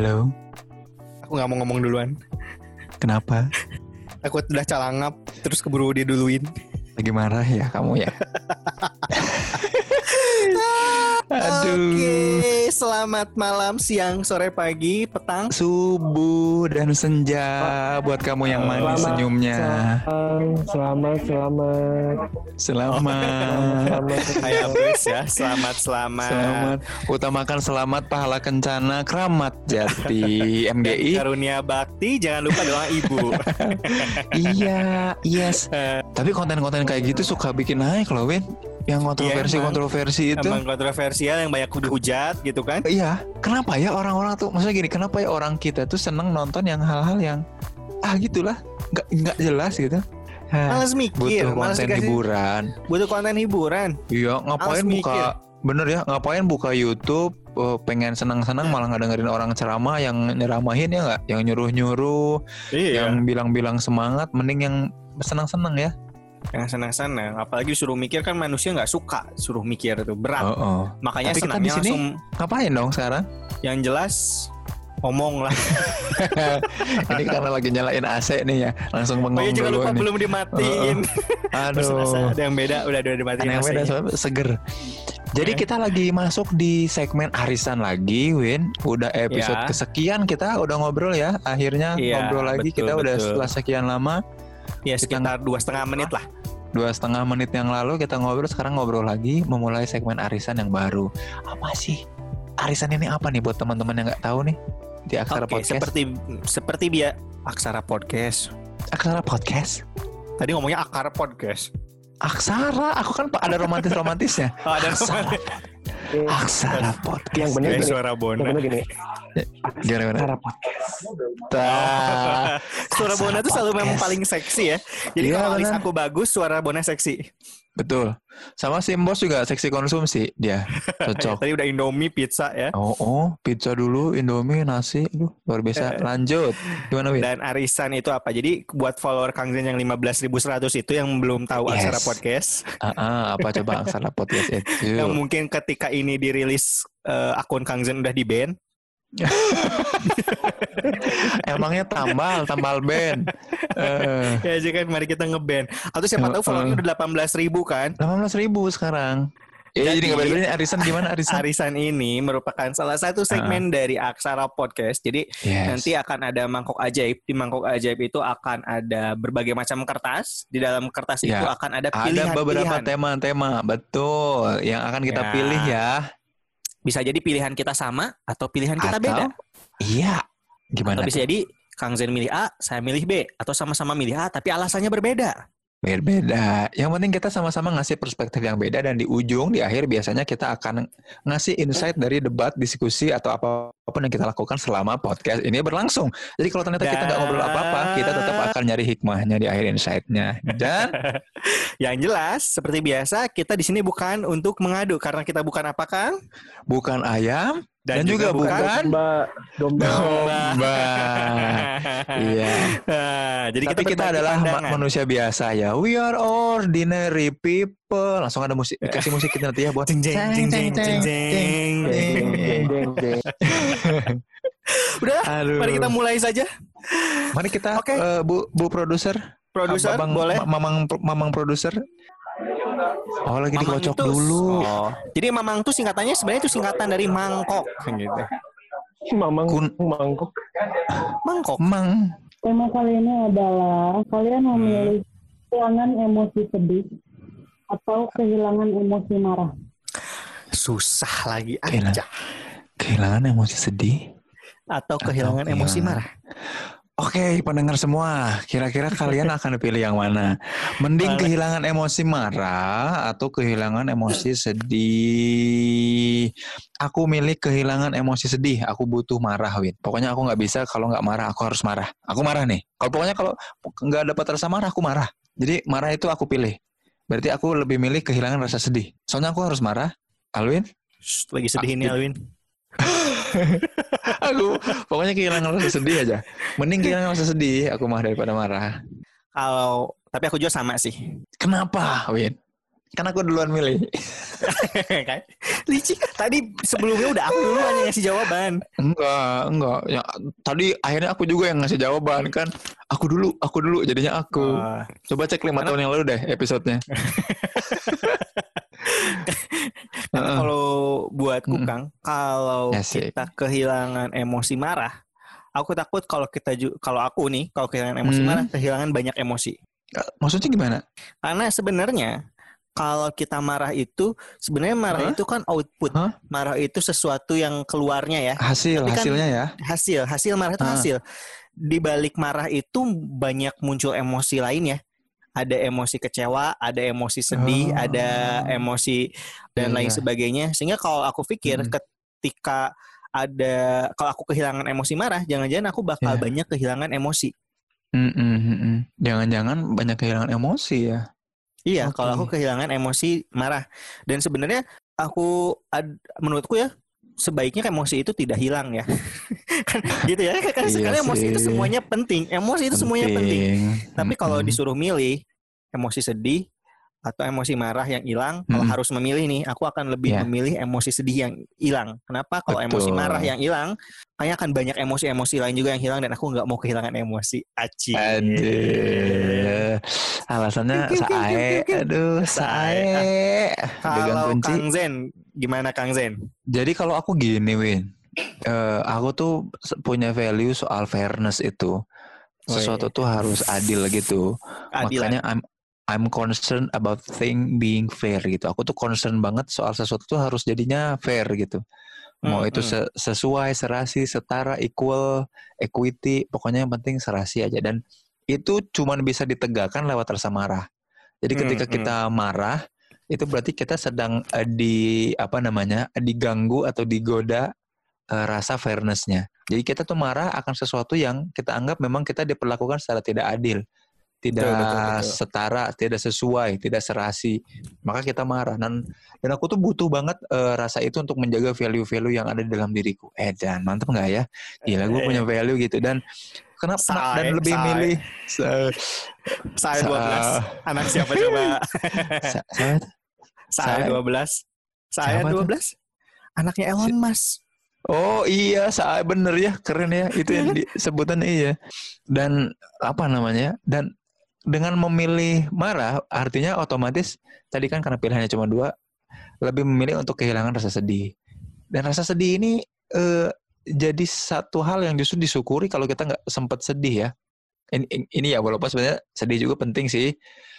Halo, Aku nggak mau ngomong duluan. kenapa? Aku udah calangap, terus keburu dia duluin. Lagi marah ya kamu ya? Aduh. Oke, selamat malam, siang, sore, pagi, petang. Subuh dan senja buat kamu yang manis Selamat, senyumnya. Selamat, selamat, Selamat. selamat. Bruce ya, selamat, selamat. Selamat. Utamakan selamat pahala kencana keramat jati MGI. Karunia bakti, jangan lupa doa ibu. iya, yes. Tapi konten-konten kayak gitu suka bikin naik loh, Win. Yang kontroversi-kontroversi itu. Emang kontroversial yang banyak dihujat gitu kan? Iya, kenapa ya orang-orang tuh maksudnya gini, kenapa ya orang kita tuh seneng nonton yang hal-hal yang ah gitulah, nggak nggak jelas gitu. Hah, Males mikir, butuh konten dikasih- hiburan. Butuh konten hiburan. Iya, ngapain Males buka bener ya, ngapain buka YouTube eh, pengen senang-senang malah nggak dengerin orang ceramah yang nyeramahin ya nggak, yang nyuruh-nyuruh, Iya. yang bilang-bilang semangat, mending yang senang-senang ya. Yang senang-senang, apalagi suruh mikir kan manusia nggak suka suruh mikir itu berat. Oh, oh. Makanya Tapi kita senangnya di sini- langsung Ngapain dong sekarang? yang jelas ngomong lah. Ini karena lagi nyalain AC nih ya, langsung Oh bengong iya dulu lupa nih. belum dimatiin. Terus Aduh. rasa ada yang beda udah udah dimatiin Ada yang beda soalnya seger. Jadi kita lagi masuk di segmen arisan lagi, Win. Udah episode Ya. kesekian kita udah ngobrol ya. Akhirnya Iya, ngobrol lagi betul, kita udah betul. setelah sekian lama, Ya sekitar dua setengah menit lah. dua setengah menit yang lalu kita ngobrol. Sekarang ngobrol lagi, memulai segmen arisan yang baru. Apa sih arisan ini apa nih buat teman-teman yang nggak tahu nih di Aksara Oke, Podcast? seperti seperti biar Aksara Podcast. Aksara Podcast. Tadi ngomongnya Akar Podcast. Aksara, aku kan ada romantis-romantisnya. Oh, ada Aksara. Aksara Podcast. Yang Kayak gini, suara yang Bona. bener gini. Gimana, gimana? Cara podcast. Tah. Suara Bona tuh selalu memang paling seksi ya. Jadi Iya, kalau alis benar. aku bagus, suara Bona seksi. Betul. Sama Simbos juga seksi konsumsi dia. Cocok. Tadi udah Indomie, pizza ya. Oh, oh, pizza dulu, Indomie, nasi, aduh luar biasa. Lanjut, gimana Win? Dan arisan itu apa? Jadi buat follower Kang Zen yang 15.100 itu yang belum tahu Yes. Aksara Podcast, Ah, ah, apa coba aksara podcast itu? yang mungkin ketika ini dirilis eh, akun Kang Zen udah di ban. Emangnya tambal, tambal band. Eh, ya jadi kan mari kita ngeban. Atau siapa tahu Eh, followernya eh. udah 18 ribu kan? 18 ribu sekarang. Ya, Jadi- jadi nggak balik arisan gimana arisan? Arisan ini merupakan salah satu segmen dari Aksara Podcast. Jadi Yes. nanti akan ada mangkok ajaib. Di mangkok ajaib itu akan ada berbagai macam kertas. Di dalam kertas itu Ya, akan ada ada pilihan beberapa tema-tema, betul, yang akan kita Ya. pilih ya. Bisa jadi pilihan kita sama atau pilihan kita Atau- beda. Iya. Gimana? Atau bisa jadi Kang Zen milih A, saya milih B, atau sama-sama milih A tapi alasannya berbeda. Beda. Yang penting kita sama-sama ngasih perspektif yang beda dan di ujung di akhir biasanya kita akan ngasih insight dari debat, diskusi atau apa pun yang kita lakukan selama podcast ini berlangsung. Jadi kalau ternyata kita nggak ngobrol apa-apa, kita tetap akan nyari hikmahnya di akhir insight-nya. Dan Yang jelas, seperti biasa, kita di sini bukan untuk mengadu karena kita bukan apa Kang? bukan ayam dan, juga, bukan Domba, domba. domba. Iya. Nah, jadi Tapi kita, berbagi adalah pandangan. manusia biasa ya. We are ordinary people. Langsung ada musik, dikasih musik kita nanti ya buat Jeng, jeng, jeng, jeng, jeng, jeng. Udah, Aduh. mari kita mulai saja. Mari kita Oke. eh, Bu Bu produser. Produser, Abang- boleh? Ma- Mamang Mamang produser. Oh, lagi Mamang dikocok itu- dulu. Oh. Jadi Mamang tuh singkatannya sebenarnya itu singkatan dari mangkok gitu. Mamang Kun- mangkok. Mangkok. Mang. Tema kali ini adalah kalian memilih kehilangan emosi sedih atau kehilangan emosi marah. Susah lagi aja. Kehilangan emosi sedih. Atau kehilangan Atau emosi kehilangan- marah. Oke, pendengar semua, kira-kira kalian akan pilih yang mana? Mending kehilangan emosi marah atau kehilangan emosi sedih? Aku milih kehilangan emosi sedih. Aku butuh marah, Win. Pokoknya aku nggak bisa kalau nggak marah, aku harus marah. Aku marah nih. Kalau pokoknya kalau nggak dapat rasa marah, aku marah. Jadi marah itu aku pilih. Berarti aku lebih milih kehilangan rasa sedih. Soalnya aku harus marah. Alwin? Lagi sedih ini Alwin. aku pokoknya kehilangan rasa sedih aja. Mending kehilangan rasa sedih, aku mah daripada marah. Kalau tapi aku juga sama sih. Kenapa, Win? Kan aku duluan milih. kan? licik. Tadi sebelumnya udah aku duluan yang ngasih jawaban. Enggak, enggak. Ya, tadi akhirnya aku juga yang ngasih jawaban kan. Aku dulu, aku dulu jadinya aku. Oh. Coba cek lima tahun yang lalu deh episodenya. Heeh. kalau buatku Mm-mm. Kang, kalau Asik. kita kehilangan emosi marah, aku takut kalau kita ju- kalau aku nih kalau kehilangan emosi Hmm. marah, kehilangan banyak emosi. Maksudnya gimana? Karena sebenarnya kalau kita marah itu sebenarnya marah Hah? itu kan output. Hah? Marah itu sesuatu yang keluarnya ya. Hasil, Tapi kan- hasilnya ya. Hasil, hasil marah itu Ah. hasil. Di balik marah itu banyak muncul emosi lain ya. Ada emosi kecewa, ada emosi sedih, Oh. ada emosi dan Iya, lain iya. sebagainya. Sehingga kalau aku pikir Mm. ketika ada kalau aku kehilangan emosi marah, jangan-jangan aku bakal Iya. banyak kehilangan emosi. Mm, mm, mm, mm. Jangan-jangan banyak kehilangan emosi ya. Iya, Oke. kalau aku kehilangan emosi marah. Dan sebenarnya aku ad- menurutku ya sebaiknya emosi itu tidak hilang ya. kan gitu ya. Kan Iya sekarang emosi itu semuanya penting. Emosi itu semuanya penting. Tapi kalau disuruh milih emosi sedih atau emosi marah yang hilang, kalau Mm. harus memilih nih, aku akan lebih Iya. memilih emosi sedih yang hilang. Kenapa? Kalau emosi Betul. marah yang hilang, kayaknya akan banyak emosi-emosi lain juga yang hilang dan aku nggak mau kehilangan emosi. Aci. Aduh. Alasannya sae. kiu. Aduh, Sae. sae. Pegang Kalau. Kang Zen, gimana Kang Zen? Jadi kalau aku gini, Win. Eh, aku tuh punya value soal fairness itu. Sesuatu tuh harus adil gitu. Keadilan. Makanya I'm I'm concerned about thing being fair gitu. Aku tuh concern banget soal sesuatu tuh harus jadinya fair gitu. Mau Hmm, itu hmm. se- sesuai, serasi, setara, equal, equity, pokoknya yang penting serasi aja dan itu cuman bisa ditegakkan lewat rasa marah. Jadi Hmm, ketika hmm. kita marah itu berarti kita sedang eh, di apa namanya? diganggu atau digoda eh, rasa fairnessnya. Jadi kita tuh marah akan sesuatu yang kita anggap memang kita diperlakukan secara tidak adil, tidak Betul, betul, betul. setara, tidak sesuai, tidak serasi. Maka kita marah. Dan dan aku tuh butuh banget eh, rasa itu untuk menjaga value-value yang ada di dalam diriku. Eh dan mantep nggak ya? Gila gue Eh. punya value gitu dan kenapa Say, dan lebih say. milih Saya Sa- 12. Anak siapa coba? Saya Say. 12. Saya Siapa tuh? 12. Anaknya Elon Musk. Oh iya, saya bener ya, keren ya. Itu yang disebutan iya. Dan apa namanya? Dan dengan memilih marah, artinya otomatis tadi kan karena pilihannya cuma dua, lebih memilih untuk kehilangan rasa sedih. Dan rasa sedih ini eh, jadi satu hal yang justru disyukuri kalau kita nggak sempat sedih ya. Ini, ini ya walaupun sebenarnya sedih juga penting sih.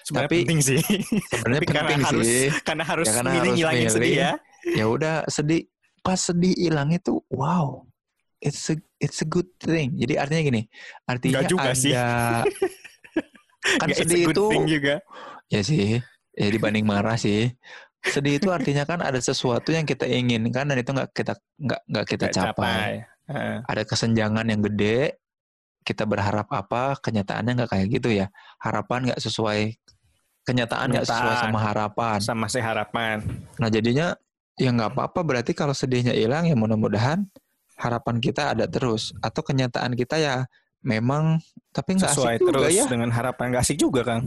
Sebenarnya Tapi- penting sih. Sebenarnya Tapi karena penting harus- sih. Karena harus Ya, karena milih harus ngilangin milih. sedih ya. ya udah sedih pas sedih hilang itu wow it's a it's a good thing jadi artinya gini artinya Nggak juga ada sih. kan a sedih itu juga. ya sih ya dibanding marah sih. Sedih itu artinya kan ada sesuatu yang kita inginkan dan itu nggak kita nggak nggak kita Nggak capai. Heeh. ada kesenjangan yang gede kita berharap apa kenyataannya nggak kayak gitu ya. Harapan nggak sesuai kenyataan nggak sesuai sama harapan. Sama saya harapan. Nah jadinya ya nggak apa-apa berarti kalau sedihnya hilang ya mudah-mudahan harapan kita ada terus. Atau kenyataan kita ya memang tapi nggak Sesuai asik juga terus ya dengan harapan. Gak asik juga Kang.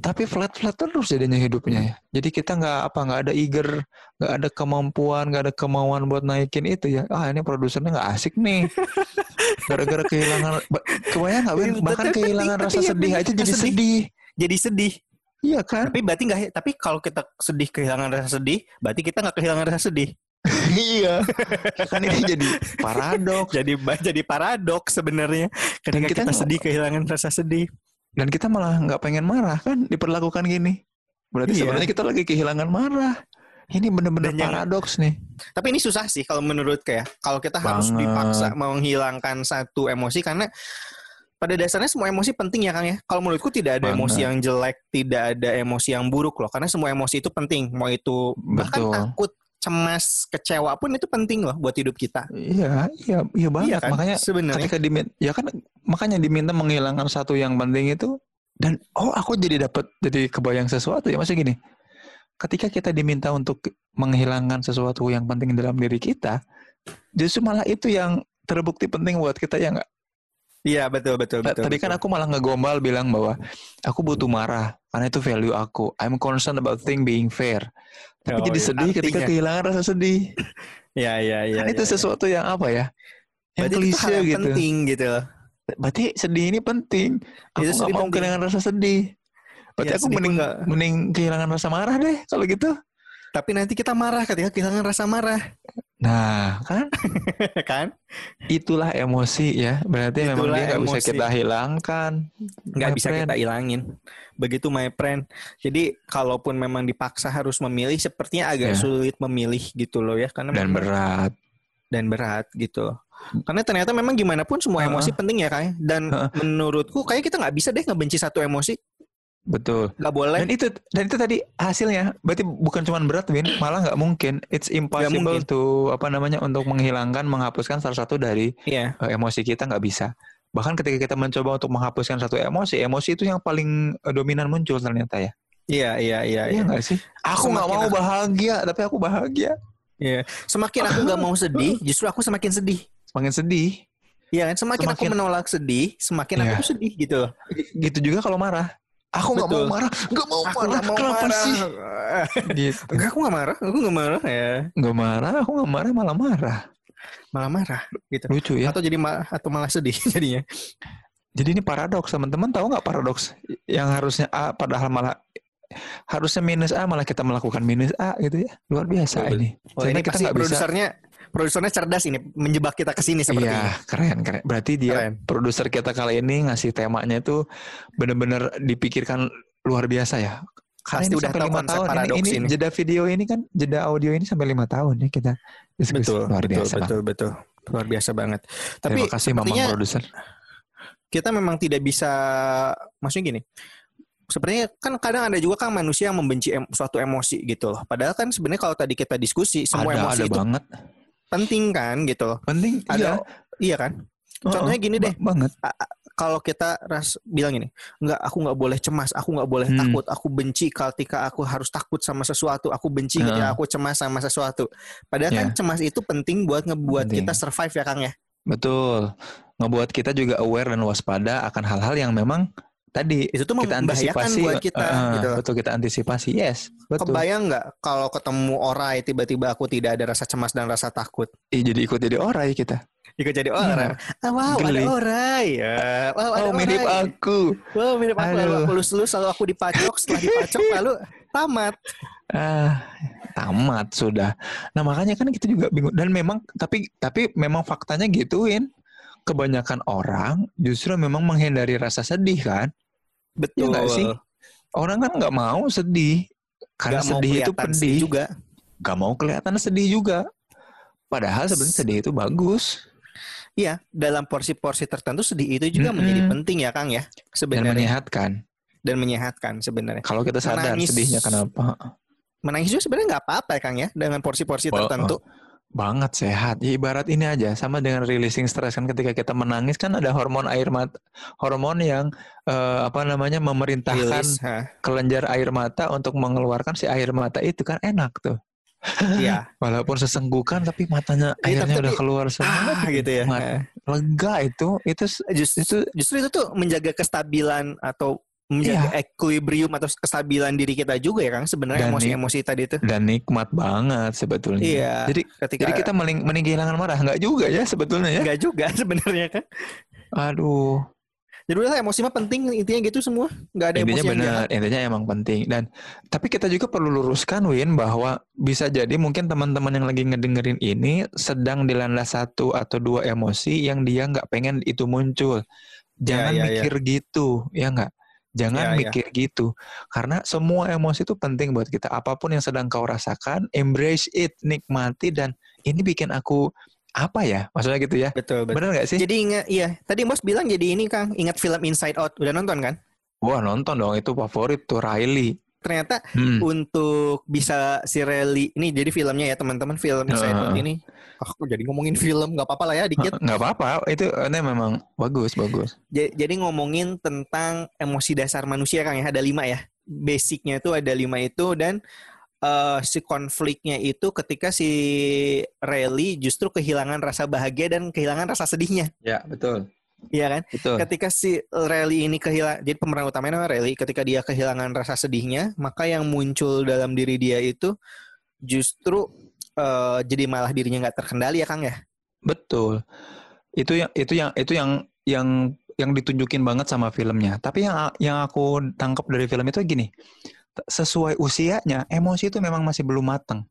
tapi flat-flat terus jadinya hidupnya ya jadi kita nggak apa nggak ada eager nggak ada kemampuan nggak ada kemauan buat naikin itu ya ah ini produsernya nggak asik nih gara-gara kehilangan kebayang nggak? Tapi- bahkan kehilangan rasa ya, sedih aja jadi sedih. sedih Jadi sedih. iya kan Tapi berarti nggak? Tapi kalau kita sedih kehilangan rasa sedih, berarti kita nggak kehilangan rasa sedih. Iya kan ini jadi paradoks Jadi jadi paradoks sebenarnya. Ketika kita kita, sedih kehilangan rasa sedih. dan kita malah nggak pengen marah kan diperlakukan gini berarti Iya. sebenarnya kita lagi kehilangan marah ini bener-bener yang- paradoks nih Tapi ini susah sih kalau menurut kayak kalau kita harus Banget. dipaksa menghilangkan satu emosi karena pada dasarnya semua emosi penting ya Kang ya. Kalau menurutku tidak ada Banget. emosi yang jelek, tidak ada emosi yang buruk loh. Karena semua emosi itu penting. Mau itu bahkan Betul. takut, cemas, kecewa pun itu penting loh buat hidup kita. iya iya iya banget Iya kan? makanya sebenarnya ketika diminta ya kan makanya diminta menghilangkan satu yang penting itu dan oh aku jadi dapat jadi kebayang sesuatu ya maksudnya gini ketika kita diminta untuk menghilangkan sesuatu yang penting dalam diri kita justru malah itu yang terbukti penting buat kita ya nggak Iya betul betul betul. Tadi kan aku malah ngegombal bilang bahwa aku butuh marah karena itu value aku. I'm concerned about thing being fair. Tapi Oh, jadi iya. sedih ketika Artinya. kehilangan rasa sedih. Iya iya iya. kan itu iya, iya. sesuatu yang apa ya? Yang Berarti itu hal klise yang gitu. penting gitu. Berarti sedih ini penting. Aku Itu sedih mau penting. kehilangan rasa sedih. Berarti Ya, aku mending nggak- mending kehilangan rasa marah deh kalau gitu. Tapi nanti kita marah ketika kehilangan rasa marah, Nah, kan kan? itulah emosi ya. Berarti memang Itulah dia nggak bisa kita hilangkan. Nggak bisa friend. kita ilangin. Begitu my friend. Jadi kalaupun memang dipaksa harus memilih, sepertinya agak Ya. sulit memilih gitu loh ya, karena Dan memang- berat. dan berat gitu. Karena ternyata memang gimana pun semua emosi penting ya kayak. Dan Heeh. menurutku kayak kita nggak bisa deh ngebenci satu emosi, Betul. nggak boleh. Dan itu dan itu tadi hasilnya berarti bukan cuma berat Win, malah nggak mungkin. It's impossible mungkin. to apa namanya untuk menghilangkan, menghapuskan salah satu dari Iya. eh, emosi kita nggak bisa. Bahkan ketika kita mencoba untuk menghapuskan satu emosi, emosi itu yang paling eh, dominan muncul ternyata ya. Iya iya iya. Iya iya. nggak sih? Aku nggak mau aku- bahagia, tapi aku bahagia. Iya. Semakin aku nggak mau sedih, justru aku semakin sedih. Semakin sedih. Iya kan? Semakin, aku Semakin- menolak sedih, semakin Iya. aku tuh sedih gitu. loh. Gitu juga kalau marah. Aku nggak mau marah, nggak mau Aku marah. nggak mau Kenapa marah. sih? Gitu. Enggak, aku nggak marah. Aku nggak marah ya. Nggak marah, aku nggak marah malah marah. Malah marah gitu. Lucu ya. Atau jadi ma- atau malah sedih jadinya. Jadi ini paradoks, teman-teman tahu nggak paradoks yang harusnya A padahal malah harusnya minus A malah kita melakukan minus A gitu ya. Luar biasa Betul. ini. Oh, Sehingga ini pasti nggak bisa. produsernya produsernya cerdas ini menjebak kita ke sini sepertinya. Iya, keren keren. Berarti dia produser kita kali ini ngasih temanya itu bener-bener dipikirkan luar biasa ya. Karena Pasti ini udah tahu konsep tahun ini, paradoks ini ini. jeda video ini kan jeda audio ini sampai lima tahun ya kita diskusi Betul, luar betul, biasa. Bang. betul, betul. Luar biasa banget. Tapi Terima kasih Mamang produser. kita memang tidak bisa maksudnya gini. Sebenarnya kan kadang ada juga kan manusia yang membenci em- suatu emosi gitu loh. Padahal kan sebenarnya kalau tadi kita diskusi semua Ada emosi ada itu banget. penting kan gitu loh. Penting Ada iya. iya kan? Contohnya Oh, gini deh. ba- banget. Kalau kita ras bilang ini, nggak aku nggak boleh cemas, aku nggak boleh Hmm. takut, aku benci ketika aku harus takut sama sesuatu, aku benci ketika aku cemas sama sesuatu. Padahal kan Ya. cemas itu penting buat ngebuat Penting. kita survive ya Kang ya. Betul. Ngebuat kita juga aware dan waspada akan hal-hal yang memang tadi Itu tuh kita antisipasi. buat kita eh, gitu. Betul kita antisipasi. Yes, betul. Kebayang nggak kalau ketemu orai tiba-tiba aku tidak ada rasa cemas dan rasa takut? Ih, jadi ikut jadi orai kita. Ikut jadi orang. Ah, wow, Geli. ada orai. Ya. Wow, ada Oh, mirip orai. aku. Wow, mirip aku. Lalu aku lulus-lulus, lalu aku dipacok. Setelah dipacok, lalu tamat. Ah, tamat sudah. Nah, makanya kan kita juga bingung dan memang tapi tapi memang faktanya gituin. Kebanyakan orang justru memang menghindari rasa sedih kan. Betul. nggak sih? Orang kan nggak mau sedih. Karena mau sedih itu pedih. juga. Gak mau kelihatan sedih juga. Padahal sebenarnya sedih itu bagus. Iya, dalam porsi-porsi tertentu sedih itu juga Mm-mm. menjadi penting ya, Kang ya. Dan Sebenarnya menyehatkan. dan menyehatkan sebenarnya. Kalau kita sadar Menangis. sedihnya kenapa. Menangis juga sebenarnya nggak apa-apa ya, Kang ya, dengan porsi-porsi tertentu. Banget sehat. Ya, ibarat ini aja sama dengan releasing stress kan ketika kita menangis kan ada hormon air mata hormon yang eh, apa namanya memerintahkan Rilis, kelenjar air mata untuk mengeluarkan si air mata itu kan enak tuh. Iya. Walaupun sesenggukan tapi matanya airnya tapi- udah keluar semua. Ah, gitu ya. Mat-. Lega itu itu Justru, itu justru itu tuh menjaga kestabilan atau menjaga equilibrium atau kestabilan diri kita juga ya Kang sebenarnya emosi-emosi tadi itu. dan nikmat banget sebetulnya. Iya. Jadi Ketika jadi kita mending, mending kehilangan marah nggak juga ya sebetulnya ya. enggak juga sebenarnya kan. Aduh. Jadi udah emosi mah penting intinya gitu semua. Enggak ada intinya emosi yang benar jahat. intinya emang penting dan tapi kita juga perlu luruskan Win bahwa bisa jadi mungkin teman-teman yang lagi ngedengerin ini sedang dilanda satu atau dua emosi yang dia nggak pengen itu muncul jangan ya, ya. mikir gitu ya nggak jangan Ya, ya. mikir gitu karena semua emosi itu penting buat kita apa pun yang sedang kau rasakan embrace it nikmati dan ini bikin aku apa ya maksudnya gitu ya Betul, betul. benar nggak sih Jadi ingat iya, tadi Bos bilang jadi ini Kang, ingat film Inside Out. Udah nonton kan? wah nonton dong itu favorit tuh Riley Ternyata Hmm. untuk bisa si Rally ini jadi filmnya ya teman-teman film Out Heeh. ini. Aku jadi ngomongin film nggak apa-apa lah ya dikit. nggak apa-apa itu ini memang bagus bagus Ja- Jadi ngomongin tentang emosi dasar manusia Kang ya ada lima ya. Basicnya itu ada lima itu dan eh, si konfliknya itu ketika si Rally justru kehilangan rasa bahagia dan kehilangan rasa sedihnya. ya betul Iya kan? Betul. Ketika si Rally ini kehilangan, jadi pemeran utamanya namanya Rally. Ketika dia kehilangan rasa sedihnya, maka yang muncul dalam diri dia itu justru eh, jadi malah dirinya nggak terkendali ya Kang ya. Betul. Itu yang itu yang itu yang yang yang ditunjukin banget sama filmnya. Tapi yang yang aku tangkap dari film itu gini. Sesuai usianya, emosi itu memang masih belum matang.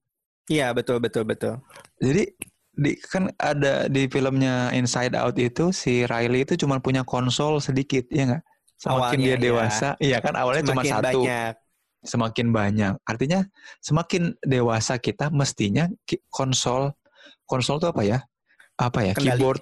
Iya betul betul betul. Jadi di kan ada di filmnya Inside Out itu si Riley itu cuma punya konsol sedikit, ya nggak? Semakin Awalnya, dia iya. dewasa, iya kan awalnya cuma satu, banyak. semakin banyak. Artinya semakin dewasa kita mestinya konsol konsol itu apa ya? Apa ya? Kendali. Keyboard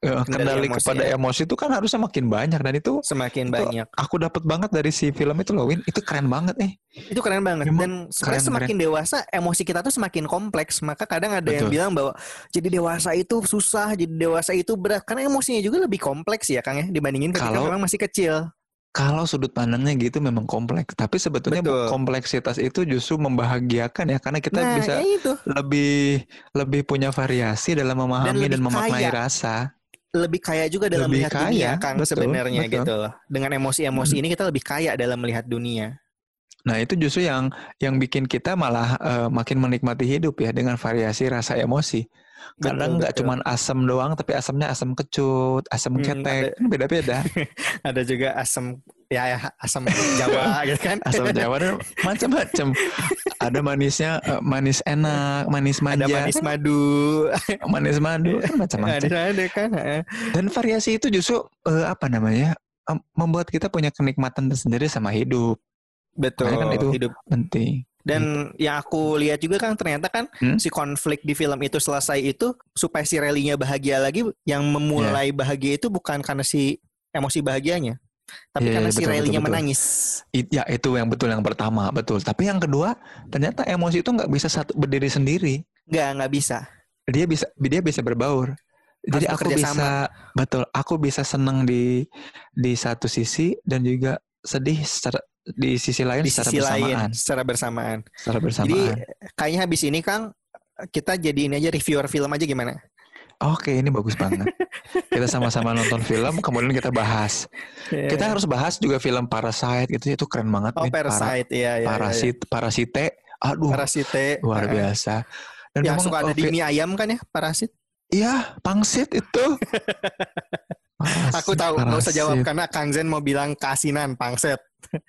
eh, kendali, emosi, kepada ya. emosi itu kan harusnya makin banyak dan itu Semakin Itu- banyak. aku dapat banget dari si film itu loh Win itu keren banget eh Itu keren banget. Memang Dan keren, semakin dewasa, emosi kita tuh semakin kompleks. Maka kadang ada yang Betul. bilang bahwa jadi dewasa itu susah, jadi dewasa itu berat. Karena emosinya juga lebih kompleks ya Kang ya, dibandingin ketika Kalau- memang masih kecil. kalau sudut pandangnya gitu memang kompleks tapi sebetulnya Betul. kompleksitas itu justru membahagiakan ya karena kita nah, bisa ya itu. lebih lebih punya variasi dalam memahami lebih dan, memaknai kaya. rasa Lebih kaya juga dalam Lebih melihat kaya, dunia Kang betul, sebenarnya betul. gitu loh. Dengan emosi-emosi ini kita lebih kaya dalam melihat dunia. nah itu justru yang yang bikin kita malah eh, makin menikmati hidup ya dengan variasi rasa emosi kadang nggak cuman asam doang tapi asamnya asam kecut asam Hmm, ketek kan beda-beda Ada juga asam ya, ya asam Jawa gitu kan. asam Jawa macam-macam ada manisnya eh, manis enak manis manja Ada manis kan, madu. manis madu kan macam-macam Ada ada kan. Dan variasi itu justru eh, apa namanya em, membuat kita punya kenikmatan tersendiri sama hidup Betul. Kan itu hidup penting. Dan yang aku lihat juga kan ternyata kan Hmm? si konflik di film itu selesai itu supaya si Relinya bahagia lagi yang memulai bahagia itu bukan karena si emosi bahagianya. Tapi Iya, karena iya, si Relinya menangis. It- ya itu yang betul yang pertama betul. Tapi yang kedua ternyata emosi itu nggak bisa satu berdiri sendiri. Nggak, nggak bisa. Dia bisa dia bisa berbaur. Jadi aku bisa sama. betul aku bisa senang di di satu sisi dan juga sedih secara di sisi lain Di secara sisi bersamaan. lain secara bersamaan. Secara Jadi bersamaan. kayaknya habis ini Kang kita jadi ini aja reviewer film aja gimana? Oke, ini bagus banget. kita sama-sama nonton film, kemudian kita bahas. Kita harus bahas juga film Parasite gitu itu keren banget. Oh Win. Para- Parasite, iya iya. Parasit, Parasite, aduh Parasite. luar biasa. Dan Yang memang, suka ada oh, di fi- mie ayam kan ya, Parasit? Iya, pangsit itu. Aku tahu, nggak usah jawab karena Kang Zen mau bilang kasinan, pangset.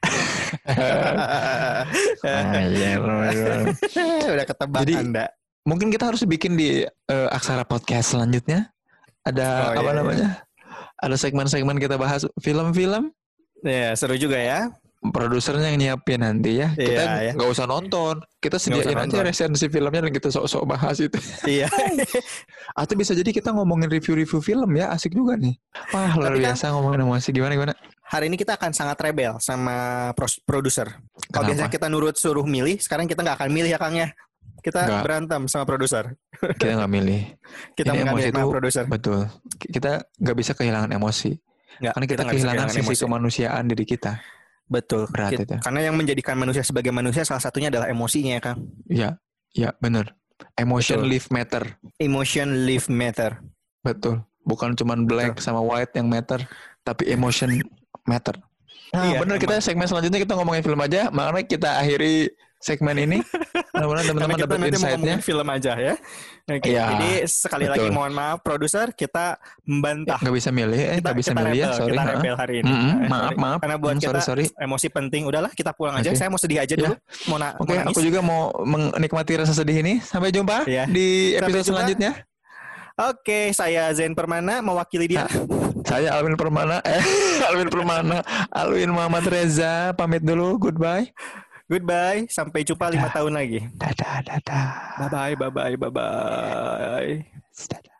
Udah ketebak Jadi, Anda. Mungkin kita harus bikin di eh, Aksara Podcast selanjutnya. Ada Oh, apa iya, iya. namanya? Ada segmen-segmen kita bahas film-film. Ya, seru juga ya. Produsernya yang nyiapin nanti ya. Kita Iya, iya. nggak usah nonton. Kita sediain aja nonton. resensi filmnya dan kita sok-sok bahas itu. Iya. Atau bisa jadi kita ngomongin review-review film ya, asik juga nih. Wah, luar Tapi kan- biasa ngomongin emosi gimana gimana. Hari ini kita akan sangat rebel sama produser. Kalau biasanya kita nurut suruh milih, sekarang kita nggak akan milih ya Kang ya. Kita Nggak. berantem sama produser. Kita nggak milih. Kita mengambil emosi sama itu- produser. Betul. Kita nggak bisa kehilangan emosi. Nggak, Karena kita, bisa kehilangan sisi emosi. kemanusiaan diri kita. Betul. Berat Kita- itu. Karena yang menjadikan manusia sebagai manusia salah satunya adalah emosinya ya Kang. Iya, iya bener. Emotion Betul. live matter. Emotion live matter. Betul. Bukan cuman black sama white yang matter, tapi emotion matter. Nah, Iya, bener kita segmen selanjutnya kita ngomongin film aja. Makanya kita akhiri segmen ini. Mudah-mudahan teman-teman dapat nanti mau insight-nya. film aja ya. Oke, Iya, jadi sekali lagi betul. mohon maaf produser kita membantah. Nggak bisa milih, eh, kita bisa kita milih ya, sorry. kita rebel hari ini. Mm-mm, Eh, maaf, sorry. maaf. Karena buat Mm, kita sorry, sorry. emosi penting. Udahlah kita pulang aja. Oke. Saya mau sedih aja dulu. Mau, na- Oke, mau nangis. aku juga mau menikmati rasa sedih ini. Sampai jumpa Iya. di episode selanjutnya. Oke, saya Zen Permana mewakili dia. Saya Alwin Permana, eh Alwin Permana, Alwin Muhammad Reza, pamit dulu, goodbye. Goodbye, sampai jumpa lima tahun lagi. Dadah, dadah. Bye bye, bye bye, bye bye. Dadah.